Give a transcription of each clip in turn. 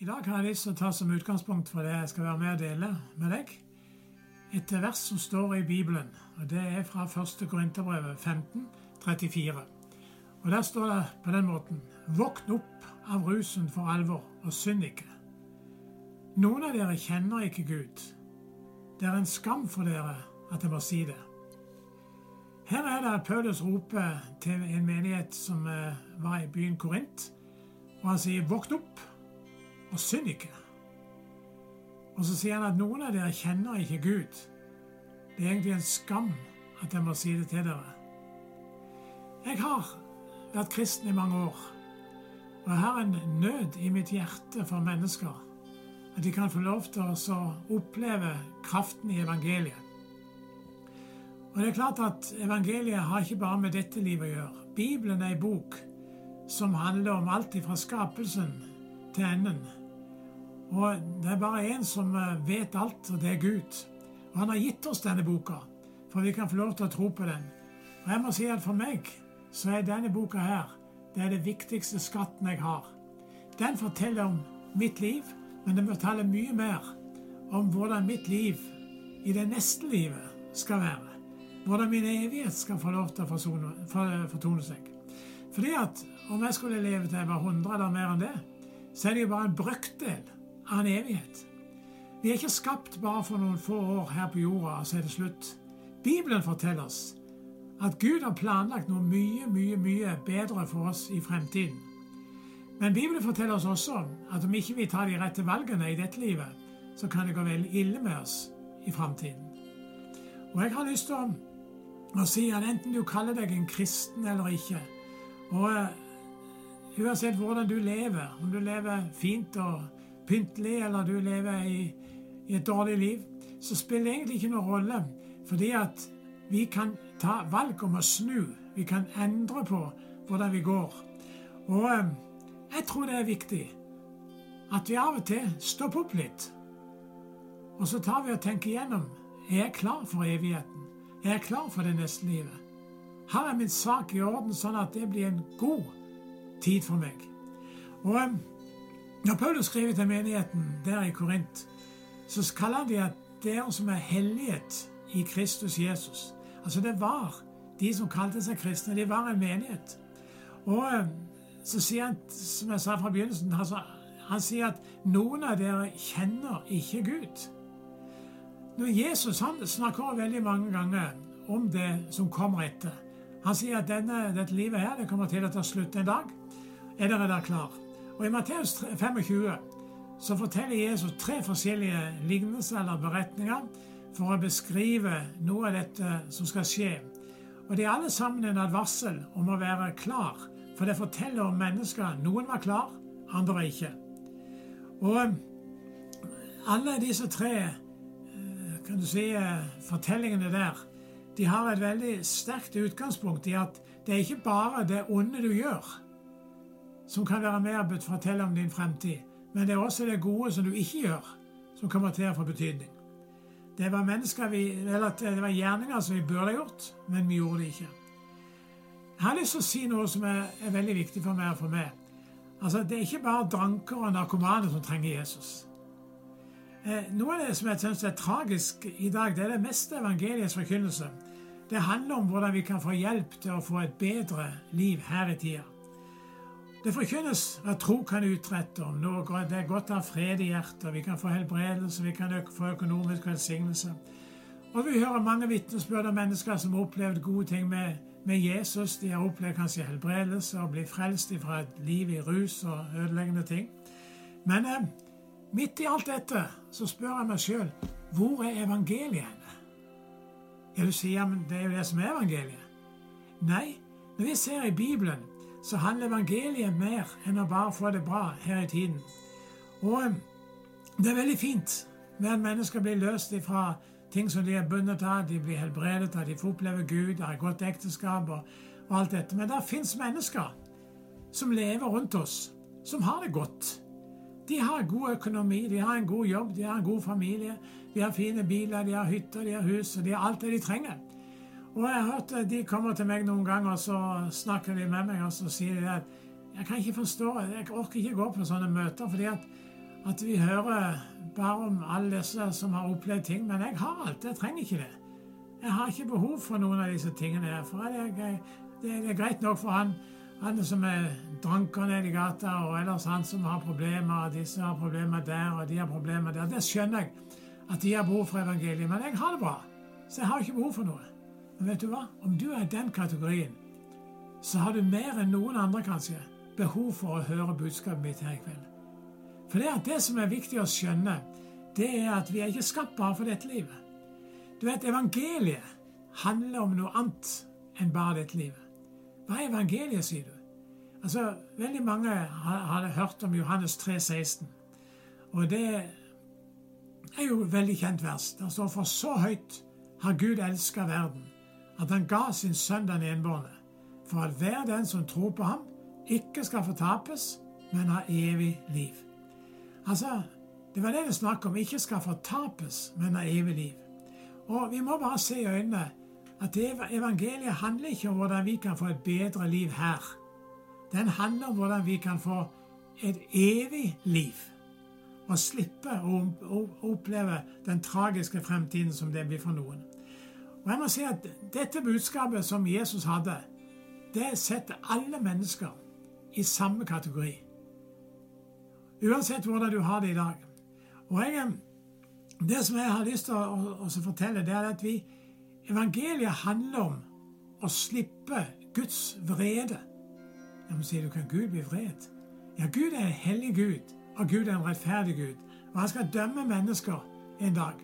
I dag har jeg lyst til å ta som utgangspunkt for det jeg skal være med og dele med deg, et vers som står i Bibelen. og Det er fra 1. Korinterbrevet 15, 34. Og Der står det på den måten Våkn opp av rusen for alvor, og synd ikke. Noen av dere kjenner ikke Gud. Det er en skam for dere at jeg må si det. Her er det Paulus roper til en menighet som eh, var i byen Korint, og han sier 'våkn opp' og synd ikke. Og så sier han at noen av dere kjenner ikke Gud. Det er egentlig en skam at jeg må si det til dere. Jeg har vært kristen i mange år, og jeg har en nød i mitt hjerte for mennesker. At de kan få lov til å oppleve kraften i evangeliet. Og det er klart at Evangeliet har ikke bare med dette livet å gjøre. Bibelen er en bok som handler om alt fra skapelsen til enden. Og det er bare én som eh, vet alt, og det er Gud. Og Han har gitt oss denne boka, for vi kan få lov til å tro på den. Og jeg må si at For meg så er denne boka her det er det viktigste skatten jeg har. Den forteller om mitt liv, men den forteller mye mer om hvordan mitt liv i det neste livet skal være. Hvordan min evighet skal få lov til å fortone seg. Fordi at om jeg skulle leve til jeg var 100 eller mer enn det, så er det jo bare en brøkdel av en evighet. Vi er ikke skapt bare for noen få år her på jorda, og så er det slutt. Bibelen forteller oss at Gud har planlagt noe mye, mye, mye bedre for oss i fremtiden. Men Bibelen forteller oss også at om ikke vi tar de rette valgene i dette livet, så kan det gå veldig ille med oss i fremtiden. Og jeg har lyst til å, si at enten du kaller deg en kristen eller ikke, og uh, uansett hvordan du lever, om du lever fint og pyntelig, eller du lever i, i et dårlig liv, så spiller det egentlig ikke noen rolle. Fordi at vi kan ta valg om å snu. Vi kan endre på hvordan vi går. Og eh, jeg tror det er viktig at vi av og til stopper opp litt. Og så tar vi og tenker igjennom er jeg klar for evigheten. Er jeg klar for det neste livet? Her er min sak i orden, sånn at det blir en god tid for meg. Og eh, når Paulus skriver til menigheten der i Korint, så kaller han de at dere som er helliget i Kristus Jesus. Altså det var de som kalte seg kristne. De var en menighet. Og eh, så sier han, som jeg sa fra begynnelsen, altså, han sier at noen av dere kjenner ikke Gud. Når Jesus han snakker veldig mange ganger om det som kommer etter. Han sier at denne, dette livet her det kommer til å ta slutt en dag. Er dere da klar? Og I Matteus 25 så forteller Jesus tre forskjellige lignelser eller beretninger for å beskrive noe av dette som skal skje. Og De er alle sammen en advarsel om å være klar, for det forteller om mennesker. Noen var klar, andre ikke. Og eh, alle disse tre eh, kan du si, eh, fortellingene der de har et veldig sterkt utgangspunkt i at det er ikke bare det onde du gjør, som kan være med å fortelle om din fremtid. Men det er også det gode som du ikke gjør, som kommer til å få betydning. Det var, vi, det var gjerninger som vi burde gjort, men vi gjorde det ikke. Jeg har lyst til å si noe som er, er veldig viktig for meg og for meg. Altså, Det er ikke bare dranker og narkomane som trenger Jesus. Eh, noe av det som jeg synes er tragisk i dag, det er det meste evangeliets forkynnelse. Det handler om hvordan vi kan få hjelp til å få et bedre liv her i tida. Det forkynnes hva tro kan utrette. om noe, Det er godt å ha fred i hjertet. Vi kan få helbredelse, vi kan få økonomisk velsignelse. Og Vi hører mange vitnesbyrd om mennesker som har opplevd gode ting med, med, Jesus. De har opplevd kanskje helbredelse og blitt frelst fra et liv i rus og ødeleggende ting. Men eh, midt i alt dette så spør jeg meg sjøl hvor er evangeliet? Ja, du sier men det er jo det som er evangeliet. Nei, når vi ser i Bibelen så handler evangeliet mer enn å bare få det bra her i tiden. Og um, det er veldig fint at mennesker blir løst fra ting som de er bundet av, de blir helbredet av, de får oppleve Gud, har et godt ekteskap og, og alt dette. Men det fins mennesker som lever rundt oss, som har det godt. De har god økonomi, de har en god jobb, de har en god familie, de har fine biler, de har hytter, de har hus, og de har alt det de trenger. Og jeg har hørt De kommer til meg noen ganger og så snakker de med meg og så sier de at jeg kan ikke forstå, jeg orker ikke gå på sånne møter. fordi at at vi hører bare om alle disse som har opplevd ting. Men jeg har alt. Jeg trenger ikke det. Jeg har ikke behov for noen av disse tingene. der. for det er, det er greit nok for han, han som er dranker nede i gata, og ellers han som har problemer, og disse har problemer der, og de har problemer der. Det skjønner jeg, at de har behov for evangeliet. Men jeg har det bra, så jeg har ikke behov for noe. Men vet du hva? Om du er i den kategorien, så har du mer enn noen andre kanskje behov for å høre budskapet mitt her i kveld. For det, det som er viktig å skjønne, det er at vi er ikke skapt bare for dette livet. Du vet, Evangeliet handler om noe annet enn bare dette livet. Hva er evangeliet, sier du? Altså, Veldig mange har hørt om Johannes 3, 16. Og det er jo veldig kjent vers. Det står for så høyt har Gud elska verden, at han ga sin sønn den enbårne, for at hver den som tror på ham, ikke skal fortapes, men ha evig liv. Altså, Det var det det snakk om. Ikke skal fortapes, men ha evig liv. Og Vi må bare se i øynene at evangeliet handler ikke om hvordan vi kan få et bedre liv her. Den handler om hvordan vi kan få et evig liv. Og slippe å oppleve den tragiske fremtiden som det blir for noen. Og jeg må si at Dette budskapet som Jesus hadde, det setter alle mennesker i samme kategori. Uansett hvordan du har det i dag. Og jeg, Det som jeg har lyst til å, å, å fortelle, det er at vi, evangeliet handler om å slippe Guds vrede. Jeg må si, du kan Gud bli vred? Ja, Gud er en hellig Gud, og Gud er en rettferdig Gud. Og han skal dømme mennesker en dag.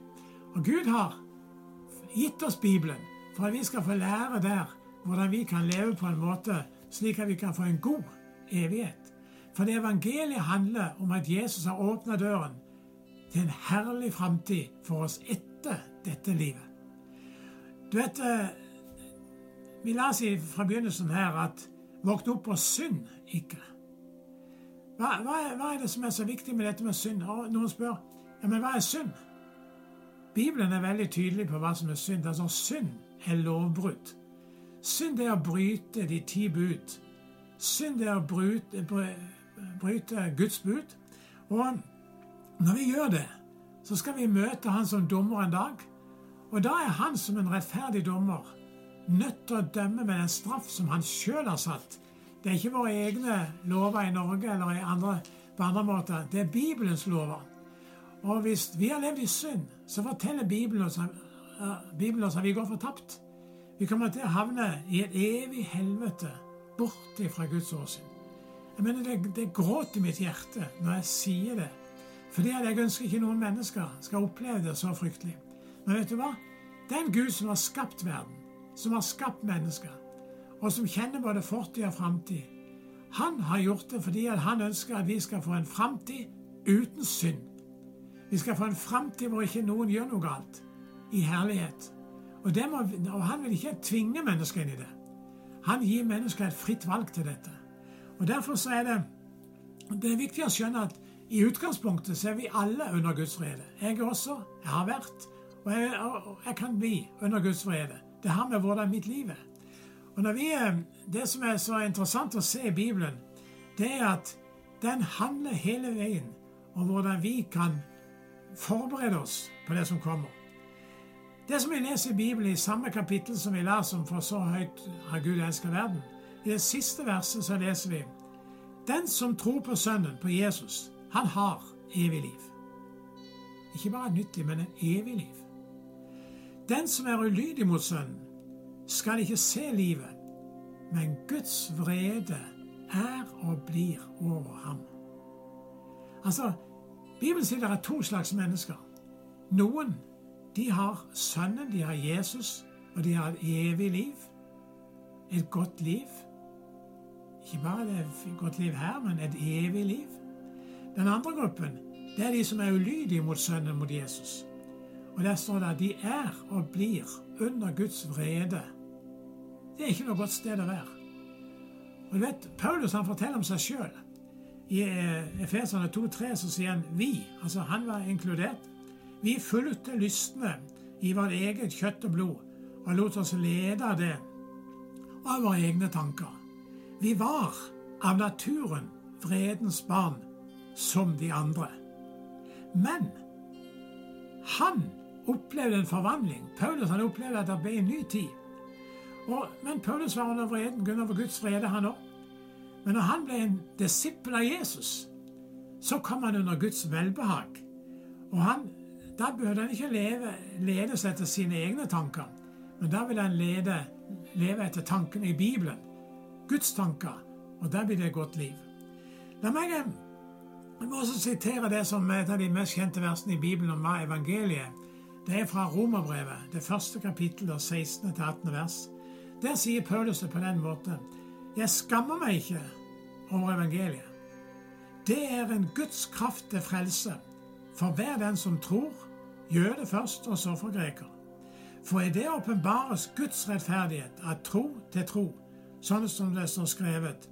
Og Gud har gitt oss Bibelen for at vi skal få lære der hvordan vi kan leve på en måte slik at vi kan få en god evighet. For det evangeliet handler om at Jesus har åpna døren til en herlig framtid for oss etter dette livet. Du vet, eh, Vi la oss si fra begynnelsen her at våkne opp og synd ikke. Hva, hva, er, hva, er, det som er så viktig med dette med synd? Og noen spør ja, men hva er synd? Bibelen er veldig tydelig på hva som er synd. Altså, Synd er lovbrudd. Synd er å bryte de ti bud. Synd er å bryte, bryte Guds bud. Og når vi gjør det, så skal vi møte Han som dommer en dag. Og da er Han som en rettferdig dommer nødt til å dømme med den straff som Han sjøl har satt. Det er ikke våre egne lover i Norge eller andre, på andre måter. Det er Bibelens lover. Og hvis vi har levd i synd, så forteller Bibelen oss, Bibelen oss at vi går fortapt. Vi kommer til å havne i et evig helvete bort fra Guds åsyn. Jeg mener, det, det gråter mitt hjerte når jeg sier det. Fordi jeg ønsker ikke noen mennesker skal oppleve det så fryktelig. Men vet du hva? Det er en Gud som har skapt verden, som har skapt mennesker, og som kjenner både fortid og framtid, han har gjort det fordi han ønsker at vi skal få en framtid uten synd. Vi skal få en framtid hvor ikke noen gjør noe galt, i herlighet. Og, må, og han vil ikke tvinge mennesker inn i det. Han gir mennesker et fritt valg til dette. Og Derfor så er det, det er viktig å skjønne at i utgangspunktet så er vi alle under Guds vrede. Jeg også. Jeg har vært, og jeg, og jeg kan bli under Guds vrede. Det har med hvordan mitt liv er. Og vi, Det som er så interessant å se i Bibelen, det er at den handler hele veien om hvordan vi kan forberede oss på det som kommer. Det som vi leser i Bibelen i samme kapittel som vi leser om For så høyt har Gud elsket verden, i det siste verset så leser vi Den som tror på Sønnen, på Jesus, han har evig liv. Ikke bare et nytt liv, men et evig liv. Den som er ulydig mot Sønnen, skal ikke se livet, men Guds vrede er og blir over ham. Altså, Bibelen sier det er to slags mennesker. Noen de har Sønnen, de har Jesus, og de har et evig liv. Et godt liv. Ikke bare et godt liv her, men et evig liv. Den andre gruppen det er de som er ulydige mot Sønnen, mot Jesus. Og Der står det at de er og blir under Guds vrede. Det er ikke noe godt sted å være. Og du vet, Paulus han forteller om seg sjøl. I Efesene Efeserne 2,3 så sier han 'vi', altså han var inkludert. Vi fulgte lystne i vårt eget kjøtt og blod og lot oss lede av det, av våre egne tanker. Vi var av naturen vredens barn som de andre. Men han opplevde en forvandling. Paulus han opplevde at det ble en ny tid. Og, men Paulus var under vreden, grunn over Guds vrede, han òg. Men når han ble en disippel av Jesus, så kom han under Guds velbehag. Og han, Da burde han ikke leve, ledes etter sine egne tanker, men da vil han lede, leve etter tankene i Bibelen. Guds tanker. Og der blir det et godt liv. La meg må også sitere det som er et av de mest kjente versene i Bibelen om hva evangeliet Det er fra Romerbrevet, det første kapittel, 16. til 18. vers. Der sier Paulus det på den måten. Jeg skammer meg ikke over evangeliet. Det er en Guds kraft til frelse for hver den som tror, jøde først, og så for greker. For i det åpenbares Guds rettferdighet av tro til tro, sånn som det står skrevet.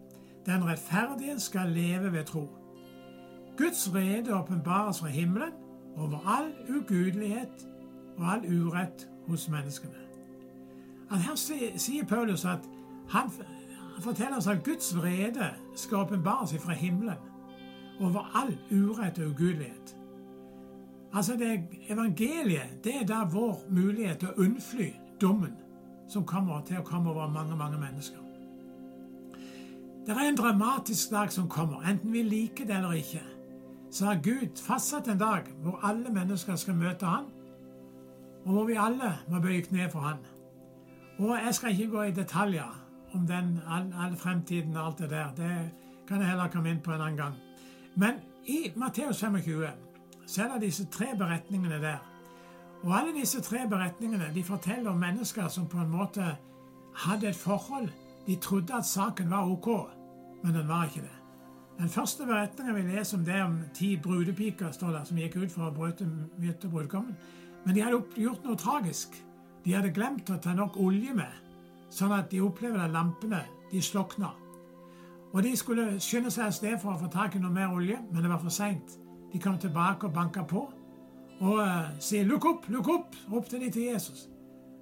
Den rettferdige skal leve ved tro. Guds rede åpenbares fra himmelen over all ugudelighet og all urett hos menneskene. Her sier Paulus at han, forteller oss at Guds vrede skal åpenbares fra himmelen over all urett og ugudelighet. Altså det Evangeliet det er da vår mulighet til å unnfly dommen som kommer til å komme over mange, mange mennesker. Det er en dramatisk dag som kommer, enten vi liker det eller ikke. Så har Gud fastsatt en dag hvor alle mennesker skal møte Han, og hvor vi alle må bøye kne for Han. Og jeg skal ikke gå i detaljer om den, all, all, fremtiden og alt det der. Det kan jeg heller komme inn på en annen gang. Men i Matteus 25 så er det disse tre beretningene der. Og alle disse tre beretningene de forteller om mennesker som på en måte hadde et forhold. De trodde at saken var ok, men den var ikke det. Den første beretningen vi leser om det om ti brudepiker står der, som gikk ut for å møte brudgommen. Men de hadde gjort noe tragisk. De hadde glemt å ta nok olje med, sånn at de opplevde at lampene de slokna. Og De skulle skynde seg av sted for å få tak i noe mer olje, men det var for seint. De kom tilbake og banka på og uh, sier 'lukk opp, lukk opp', ropte de til Jesus.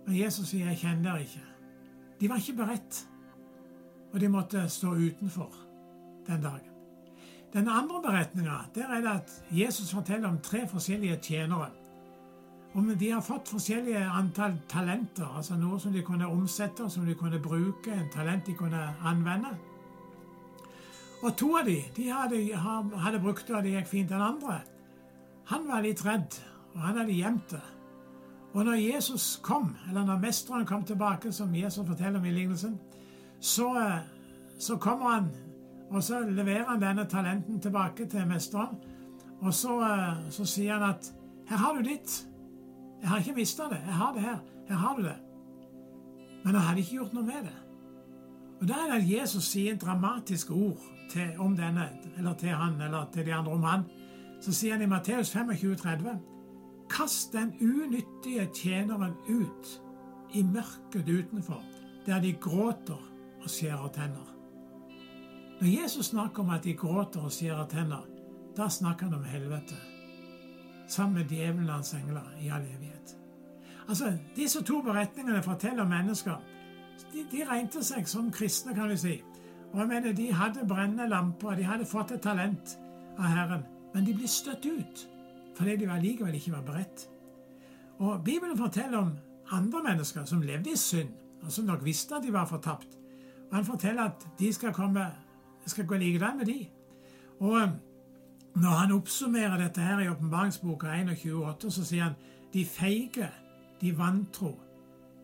Men Jesus sier 'jeg kjenner dere ikke'. De var ikke beredt, og de måtte stå utenfor den dagen. Den andre beretninga er det at Jesus forteller om tre forskjellige tjenere om de har fått forskjellige antall talenter, altså noe som de kunne omsette, som de kunne bruke, en talent de kunne anvende. Og to av de, de hadde, hadde brukt det, og det gikk fint. Den andre, han var litt redd, og han hadde gjemt det. Og når Jesus kom, eller når mesteren kom tilbake, som Jesus forteller om i lignelsen, så, så kommer han, og så leverer han denne talenten tilbake til mesteren. Og så, så sier han at 'her har du ditt'. Jeg har ikke mista det. Jeg har det her. Her har du det. Men han hadde ikke gjort noe med det. Og Da er det at Jesus sier dramatiske ord til, om denne, eller til han, eller til de andre om han. Så sier han i Matteus 25, 30, Kast den unyttige tjeneren ut i mørket utenfor, der de gråter og skjærer tenner. Når Jesus snakker om at de gråter og skjærer tenner, da snakker han om helvete sammen med djevelen og hans engler i all evighet. Altså, Disse to beretningene forteller mennesker. De, de regnet seg som kristne, kan vi si. Og jeg mener, De hadde brennende lamper, de hadde fått et talent av Herren, men de ble støtt ut fordi de allikevel ikke var beredt. Og Bibelen forteller om andre mennesker som levde i synd, og som nok visste at de var fortapt. Og Han forteller at de skal komme, skal gå likedan med de. Og når han oppsummerer dette her i åpenbaringsboka 21,8, så sier han de feige, de vantro,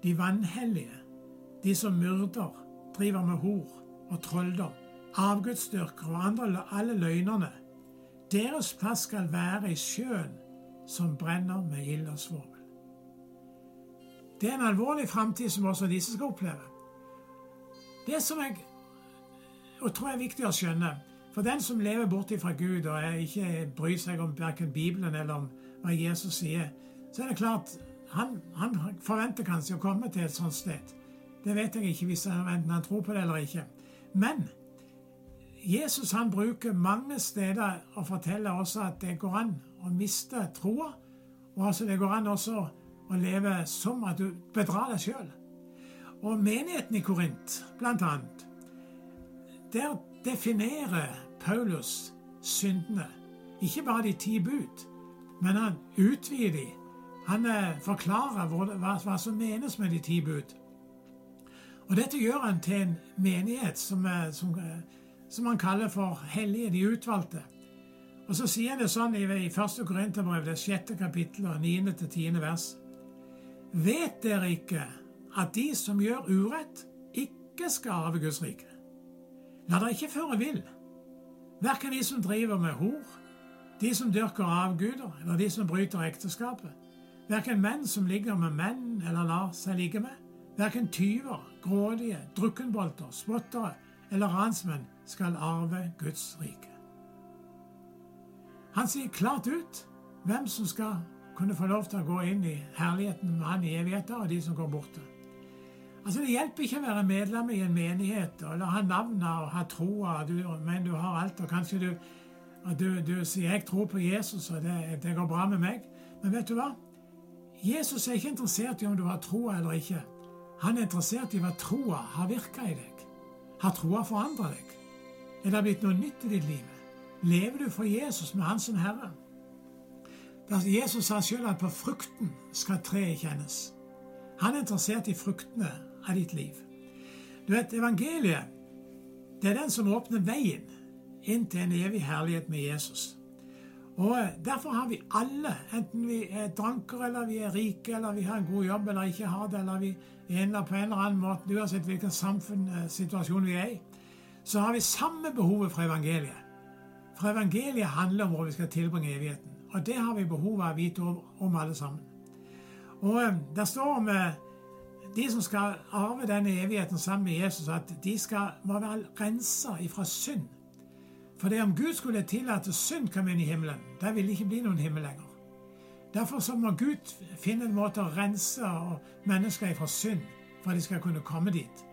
de vanhellige, de som myrder, driver med hor og trolldom, avgudsdyrkere og andre, alle løgnerne. Deres plass skal være i sjøen som brenner med ild og svovel. Det er en alvorlig framtid som også disse skal oppleve. Det som jeg og tror er viktig å skjønne, for den som lever bort fra Gud og ikke bryr seg om verken Bibelen eller om hva Jesus sier, så er det klart han, han forventer kanskje å komme til et sånt sted. Det vet jeg ikke hvis han, enten han tror på det eller ikke. Men Jesus han bruker mange steder å fortelle også at det går an å miste troa, og altså det går an også å leve som at du bedrar deg sjøl. Og menigheten i Korint, blant annet, der definerer Paulus syndene. Ikke bare de ti bud, men han utvider de. Han eh, forklarer hva, som menes med de ti bud. Og Dette gjør han til en menighet som, som, som han kaller for hellige, de utvalgte. Og Så sier han det sånn i 1. Korinterbrev, det sjette kapittel, 9.-10. vers. Vet dere ikke at de som gjør urett, ikke skal arve Guds rike? La dere ikke føre vill, verken de som driver med hor, de som dyrker avguder, eller de som bryter ekteskapet, verken menn som ligger med menn eller lar seg ligge med, verken tyver, grådige, drukkenbolter, spottere eller ransmenn skal arve Guds rike. Han sier klart ut hvem som skal kunne få lov til å gå inn i herligheten med han i evigheten, og de som går borte. Altså Det hjelper ikke å være medlem i en menighet eller ha navnet og ha troa, men du har alt, og kanskje du, du, du sier 'jeg tror på Jesus', og det, det, går bra med meg. Men vet du hva? Jesus er ikke interessert i om du har troa eller ikke. Han er interessert i hva troa har virka i deg. Har troa forandra deg? Er det blitt noe nytt i ditt liv? Lever du for Jesus med Han som Herre? Jesus sa sjøl at på frukten skal treet kjennes. Han er interessert i fruktene av ditt liv. Du vet, Evangeliet det er den som åpner veien inn til en evig herlighet med Jesus. Og eh, Derfor har vi alle, enten vi er drankere, eller vi er rike, eller vi har en god jobb eller ikke har det, eller vi er på en eller annen måte, uansett hvilken samfunnssituasjon vi er i, så har vi samme behovet for evangeliet. For evangeliet handler om hvor vi skal tilbringe evigheten. Og det har vi behov av å vite om, alle sammen. Og der Det står om eh, de som skal arve denne evigheten sammen med Jesus, at de skal, må være rensa ifra synd. For det om Gud skulle tillate synd komme inn i himmelen, der vil det ikke bli noen himmel lenger. Derfor så må Gud finne en måte å rense mennesker ifra synd, for at de skal kunne komme dit.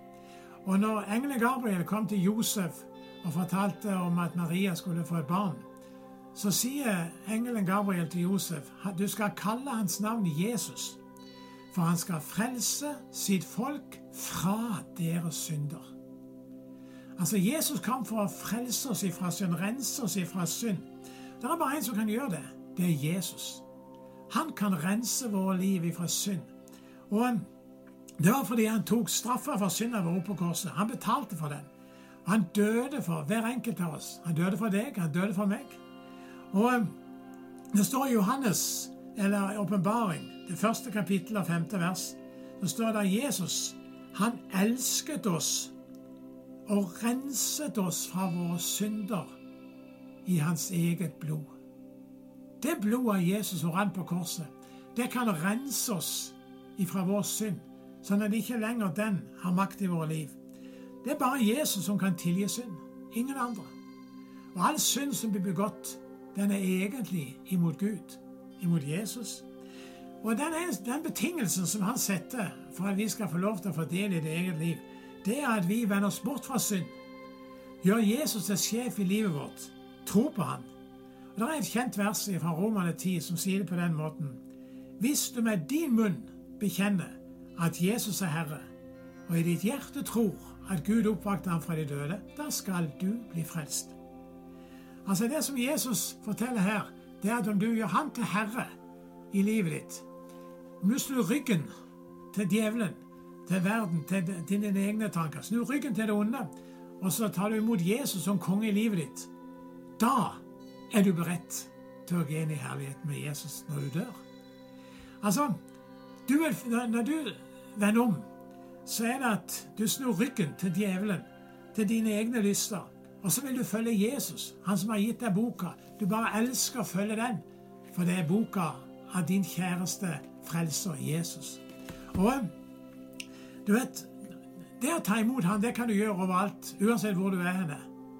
Og når engelen Gabriel kom til Josef og fortalte om at Maria skulle få et barn, så sier engelen Gabriel til Josef du skal kalle hans navn Jesus, for han skal frelse sitt folk fra deres synder. Altså, Jesus kom for å frelse oss ifra synd, rense oss ifra synd. Det er bare én som kan gjøre det. Det er Jesus. Han kan rense våre liv ifra synd. Og Det var fordi han tok straffa for synda vår på korset. Han betalte for den. Han døde for hver enkelt av oss. Han døde for deg, han døde for meg. Og Det står i Johannes, eller åpenbaring, det første kapittelet av femte vers, så står det at Jesus han elsket oss og renset oss fra våre synder i hans eget blod. Det blodet av Jesus som rant på korset, det kan rense oss ifra vår synd, sånn at ikke lenger den har makt i våre liv. Det er bare Jesus som kan tilgi synd. Ingen andre. Og all synd som blir begått, den er egentlig imot Gud, imot Jesus. Og den, den betingelsen som han setter for at vi skal få lov til å få del i det eget liv, det er at vi vender oss bort fra synd. Gjør Jesus til sjef i livet vårt. Tro på han. Og Det er et kjent vers fra Romane 10 som sier det på den måten. Hvis du med din munn bekjenner at Jesus er Herre, og i ditt hjerte tror at Gud oppvakte ham fra de døde, da skal du bli frelst. Altså Det som Jesus forteller her, det er at om du gjør Han til herre i livet ditt, om du snur ryggen til djevelen, til verden, til dine egne tanker, snur ryggen til det onde, og så tar du imot Jesus som konge i livet ditt, da er du beredt til å gå inn i herlighet med Jesus når du dør. Altså, du, Når du vender om så er det at du snur ryggen til djevelen, til dine egne lyster. Og så vil du følge Jesus, han som har gitt deg boka. Du bare elsker å følge den, for det er boka av din kjæreste frelser Jesus. Og du vet Det å ta imot han, det kan du gjøre overalt, uansett hvor du er henne.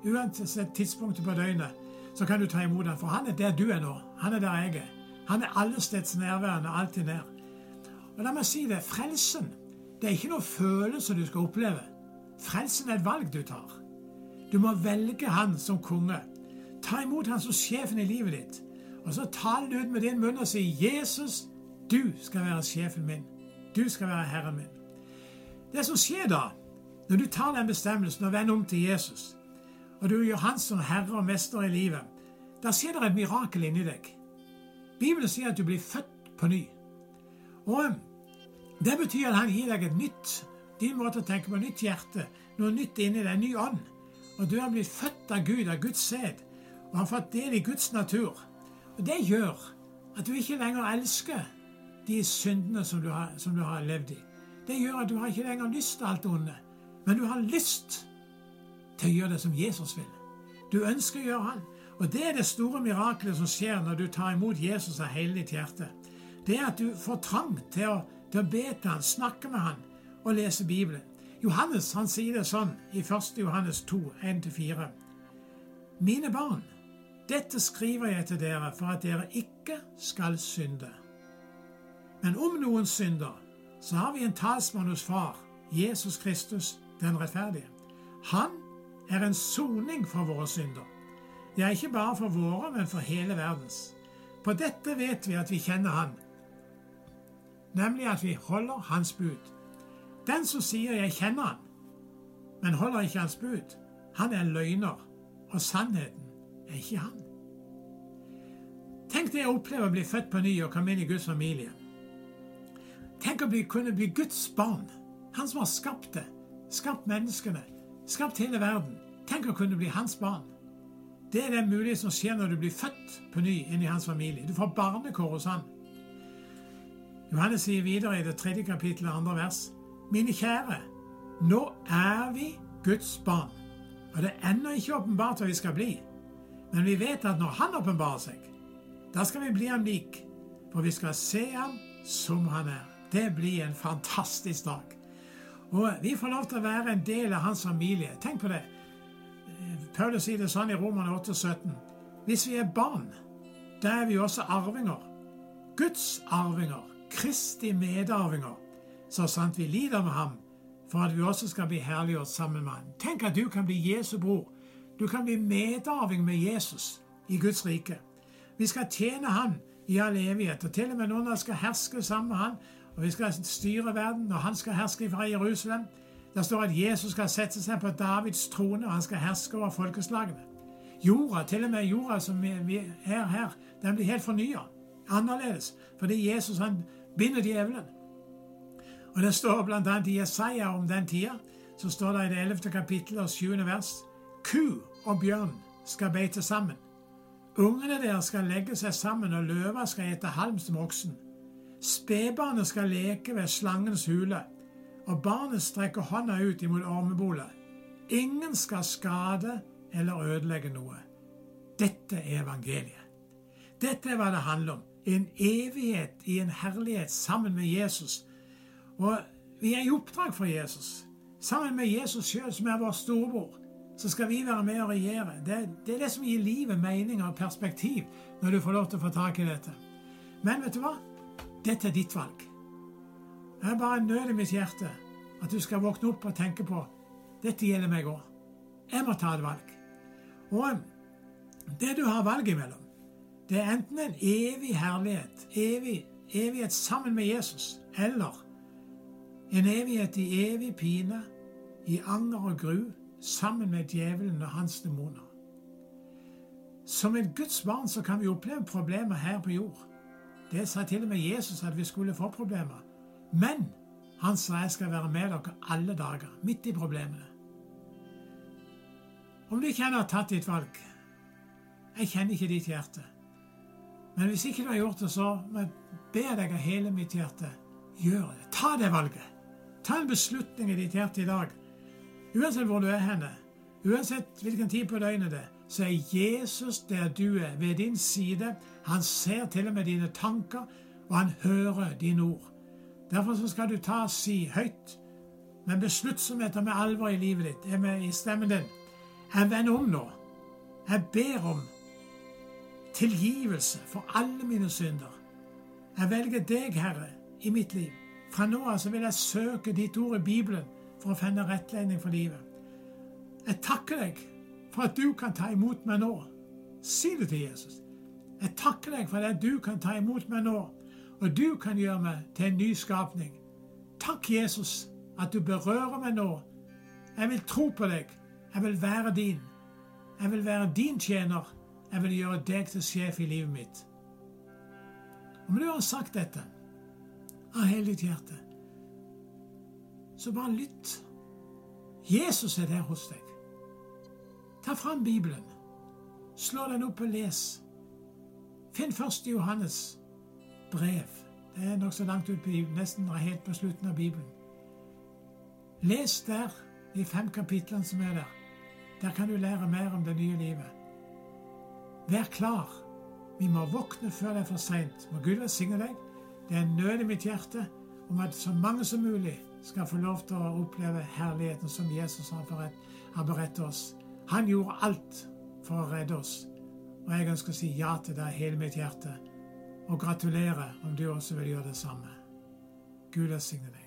Uansett tidspunktet på døgnet, så kan du ta imot han, for han er der du er nå. Han er der jeg er. Han er allesteds nærværende, alltid nær. Og la meg si det, frelsen det er ikke noe følelse du skal oppleve. Frelsen er et valg du tar. Du må velge Han som konge. Ta imot Han som sjefen i livet ditt. Og så tal det ut med din munn og si 'Jesus, du skal være sjefen min. Du skal være herren min'. Det som skjer da, når du tar den bestemmelsen og vender om til Jesus, og du gjør Han som herre og mester i livet, da skjer det et mirakel inni deg. Bibelen sier at du blir født på ny. Og Det betyr at han gir deg et nytt din måte å tenke på, nytt hjerte, noe nytt inni deg, en ny ånd. Og du har blitt født av Gud, av Guds sæd, og har fått del i Guds natur. Og Det gjør at du ikke lenger elsker de syndene som du har, som du har levd i. Det gjør at du har ikke lenger lyst til alt det onde, men du har lyst til å gjøre det som Jesus vil. Du ønsker å gjøre han. Og Det er det store miraklet som skjer når du tar imot Jesus av hele ditt hjerte. Det er at du får trang til å, til å be til han, snakke med han og lese Bibelen. Johannes han sier det sånn i 1. Johannes 2, 1-4. Mine barn, dette skriver jeg til dere for at dere ikke skal synde. Men om noen synder, så har vi en talsmann hos Far, Jesus Kristus, den rettferdige. Han er en soning for våre synder. Det er ikke bare for våre, men for hele verdens. På dette vet vi at vi kjenner Han, nemlig at vi holder Hans bud. Den som sier 'jeg kjenner han', men holder ikke hans bud, han er løgner, og sannheten er ikke han. Tenk det å oppleve å bli født på ny og komme inn i Guds familie. Tenk å bli, kunne bli Guds barn, han som har skapt det, skapt menneskene, skapt hele verden. Tenk å kunne bli hans barn. Det er det mulige som skjer når du blir født på ny inn i hans familie. Du får barnekår hos han. Johannes sier videre i det tredje kapittelet, andre vers. Mine kjære, nå er vi Guds barn. Og det er ennå ikke åpenbart hva vi skal bli. Men vi vet at når Han åpenbarer seg, da skal vi bli ham lik. For vi skal se ham som han er. Det blir en fantastisk dag. Og vi får lov til å være en del av hans familie. Tenk på det. Paulus sier det sånn i Romerne 8, 17. Hvis vi er barn, da er vi også arvinger. Guds arvinger. Kristi medarvinger så sant vi lider med ham, for at vi også skal bli herliggjort sammen med ham. Tenk at du kan bli Jesu bror. Du kan bli medarving med Jesus i Guds rike. Vi skal tjene Han i all evighet, og til og med av oss skal herske sammen med Han, og vi skal styre verden, og Han skal herske fra Jerusalem. Der står at Jesus skal sette seg på Davids trone, og han skal herske over folkeslagene. Jorda, til og med jorda som vi er her, den blir helt fornya. Annerledes. Fordi Jesus han binder djevelen. Og Det står bl.a. i Jesaja om den tida, så står det i det 11. kapittel og 7. vers Ku og bjørn skal beite sammen. Ungene deres skal legge seg sammen, og løva skal ete halm som oksen. Spedbarnet skal leke ved slangens hule, og barnet strekker hånda ut imot ormebolet. Ingen skal skade eller ødelegge noe. Dette er evangeliet. Dette er hva det handler om. En evighet i en herlighet sammen med Jesus og vi er i oppdrag for Jesus. Sammen med Jesus sjøl, som er vår storebror, så skal vi være med og regjere. Det, det, er det som gir livet mening og perspektiv, når du får lov til å få tak i dette. Men vet du hva? Dette er ditt valg. Det er bare en nød i mitt hjerte at du skal våkne opp og tenke på dette gjelder meg òg. Jeg må ta et valg. Og det du har valg imellom, det er enten en evig herlighet, evig, evighet sammen med Jesus, eller en evighet i evig pine, i anger og gru, sammen med djevelen og hans demoner. Som et Guds barn så kan vi oppleve problemer her på jord. Det sa til og med Jesus at vi skulle få problemer. Men han sa jeg skal være med dere alle dager, midt i problemene. Om du ikke har tatt ditt valg Jeg kjenner ikke ditt hjerte. Men hvis ikke du har gjort det, så ber jeg deg av hele mitt hjerte gjør det. Ta det valget. Ta en beslutning i ditt hjerte i dag. Uansett hvor du er henne, uansett hvilken tid på døgnet det er, så er Jesus der du er, ved din side. Han ser til og med dine tanker, og han hører dine ord. Derfor så skal du ta og si høyt, men besluttsomhet og med alvor i livet ditt, med i stemmen din. Jeg vender om nå. Jeg ber om tilgivelse for alle mine synder. Jeg velger deg, Herre, i mitt liv. Fra nå av så vil jeg søke ditt ord i Bibelen for å finne rettledning for livet. Jeg takker deg for at du kan ta imot meg nå. Si det til Jesus. Jeg takker deg for at du kan ta imot meg nå, og du kan gjøre meg til en ny skapning. Takk, Jesus, at du berører meg nå. Jeg vil tro på deg. Jeg vil være din. Jeg vil være din tjener. Jeg vil gjøre deg til sjef i livet mitt. Om du har sagt dette av hele ditt hjerte, så bare lytt. Jesus er der hos deg. Ta fram Bibelen. Slå den opp og les. Finn først Johannes brev. Det er nokså langt ut på nesten helt på slutten av Bibelen. Les der de fem kapitlene som er der. Der kan du lære mer om det nye livet. Vær klar. Vi må våkne før det er for seint. Må Gud velsigne deg. Det er en nød i mitt hjerte om at så mange som mulig skal få lov til å oppleve herligheten som Jesus har beredt oss. Han gjorde alt for å redde oss. Og jeg ønsker å si ja til deg hele mitt hjerte. Og gratulere om du også vil gjøre det samme. Gud velsigne deg.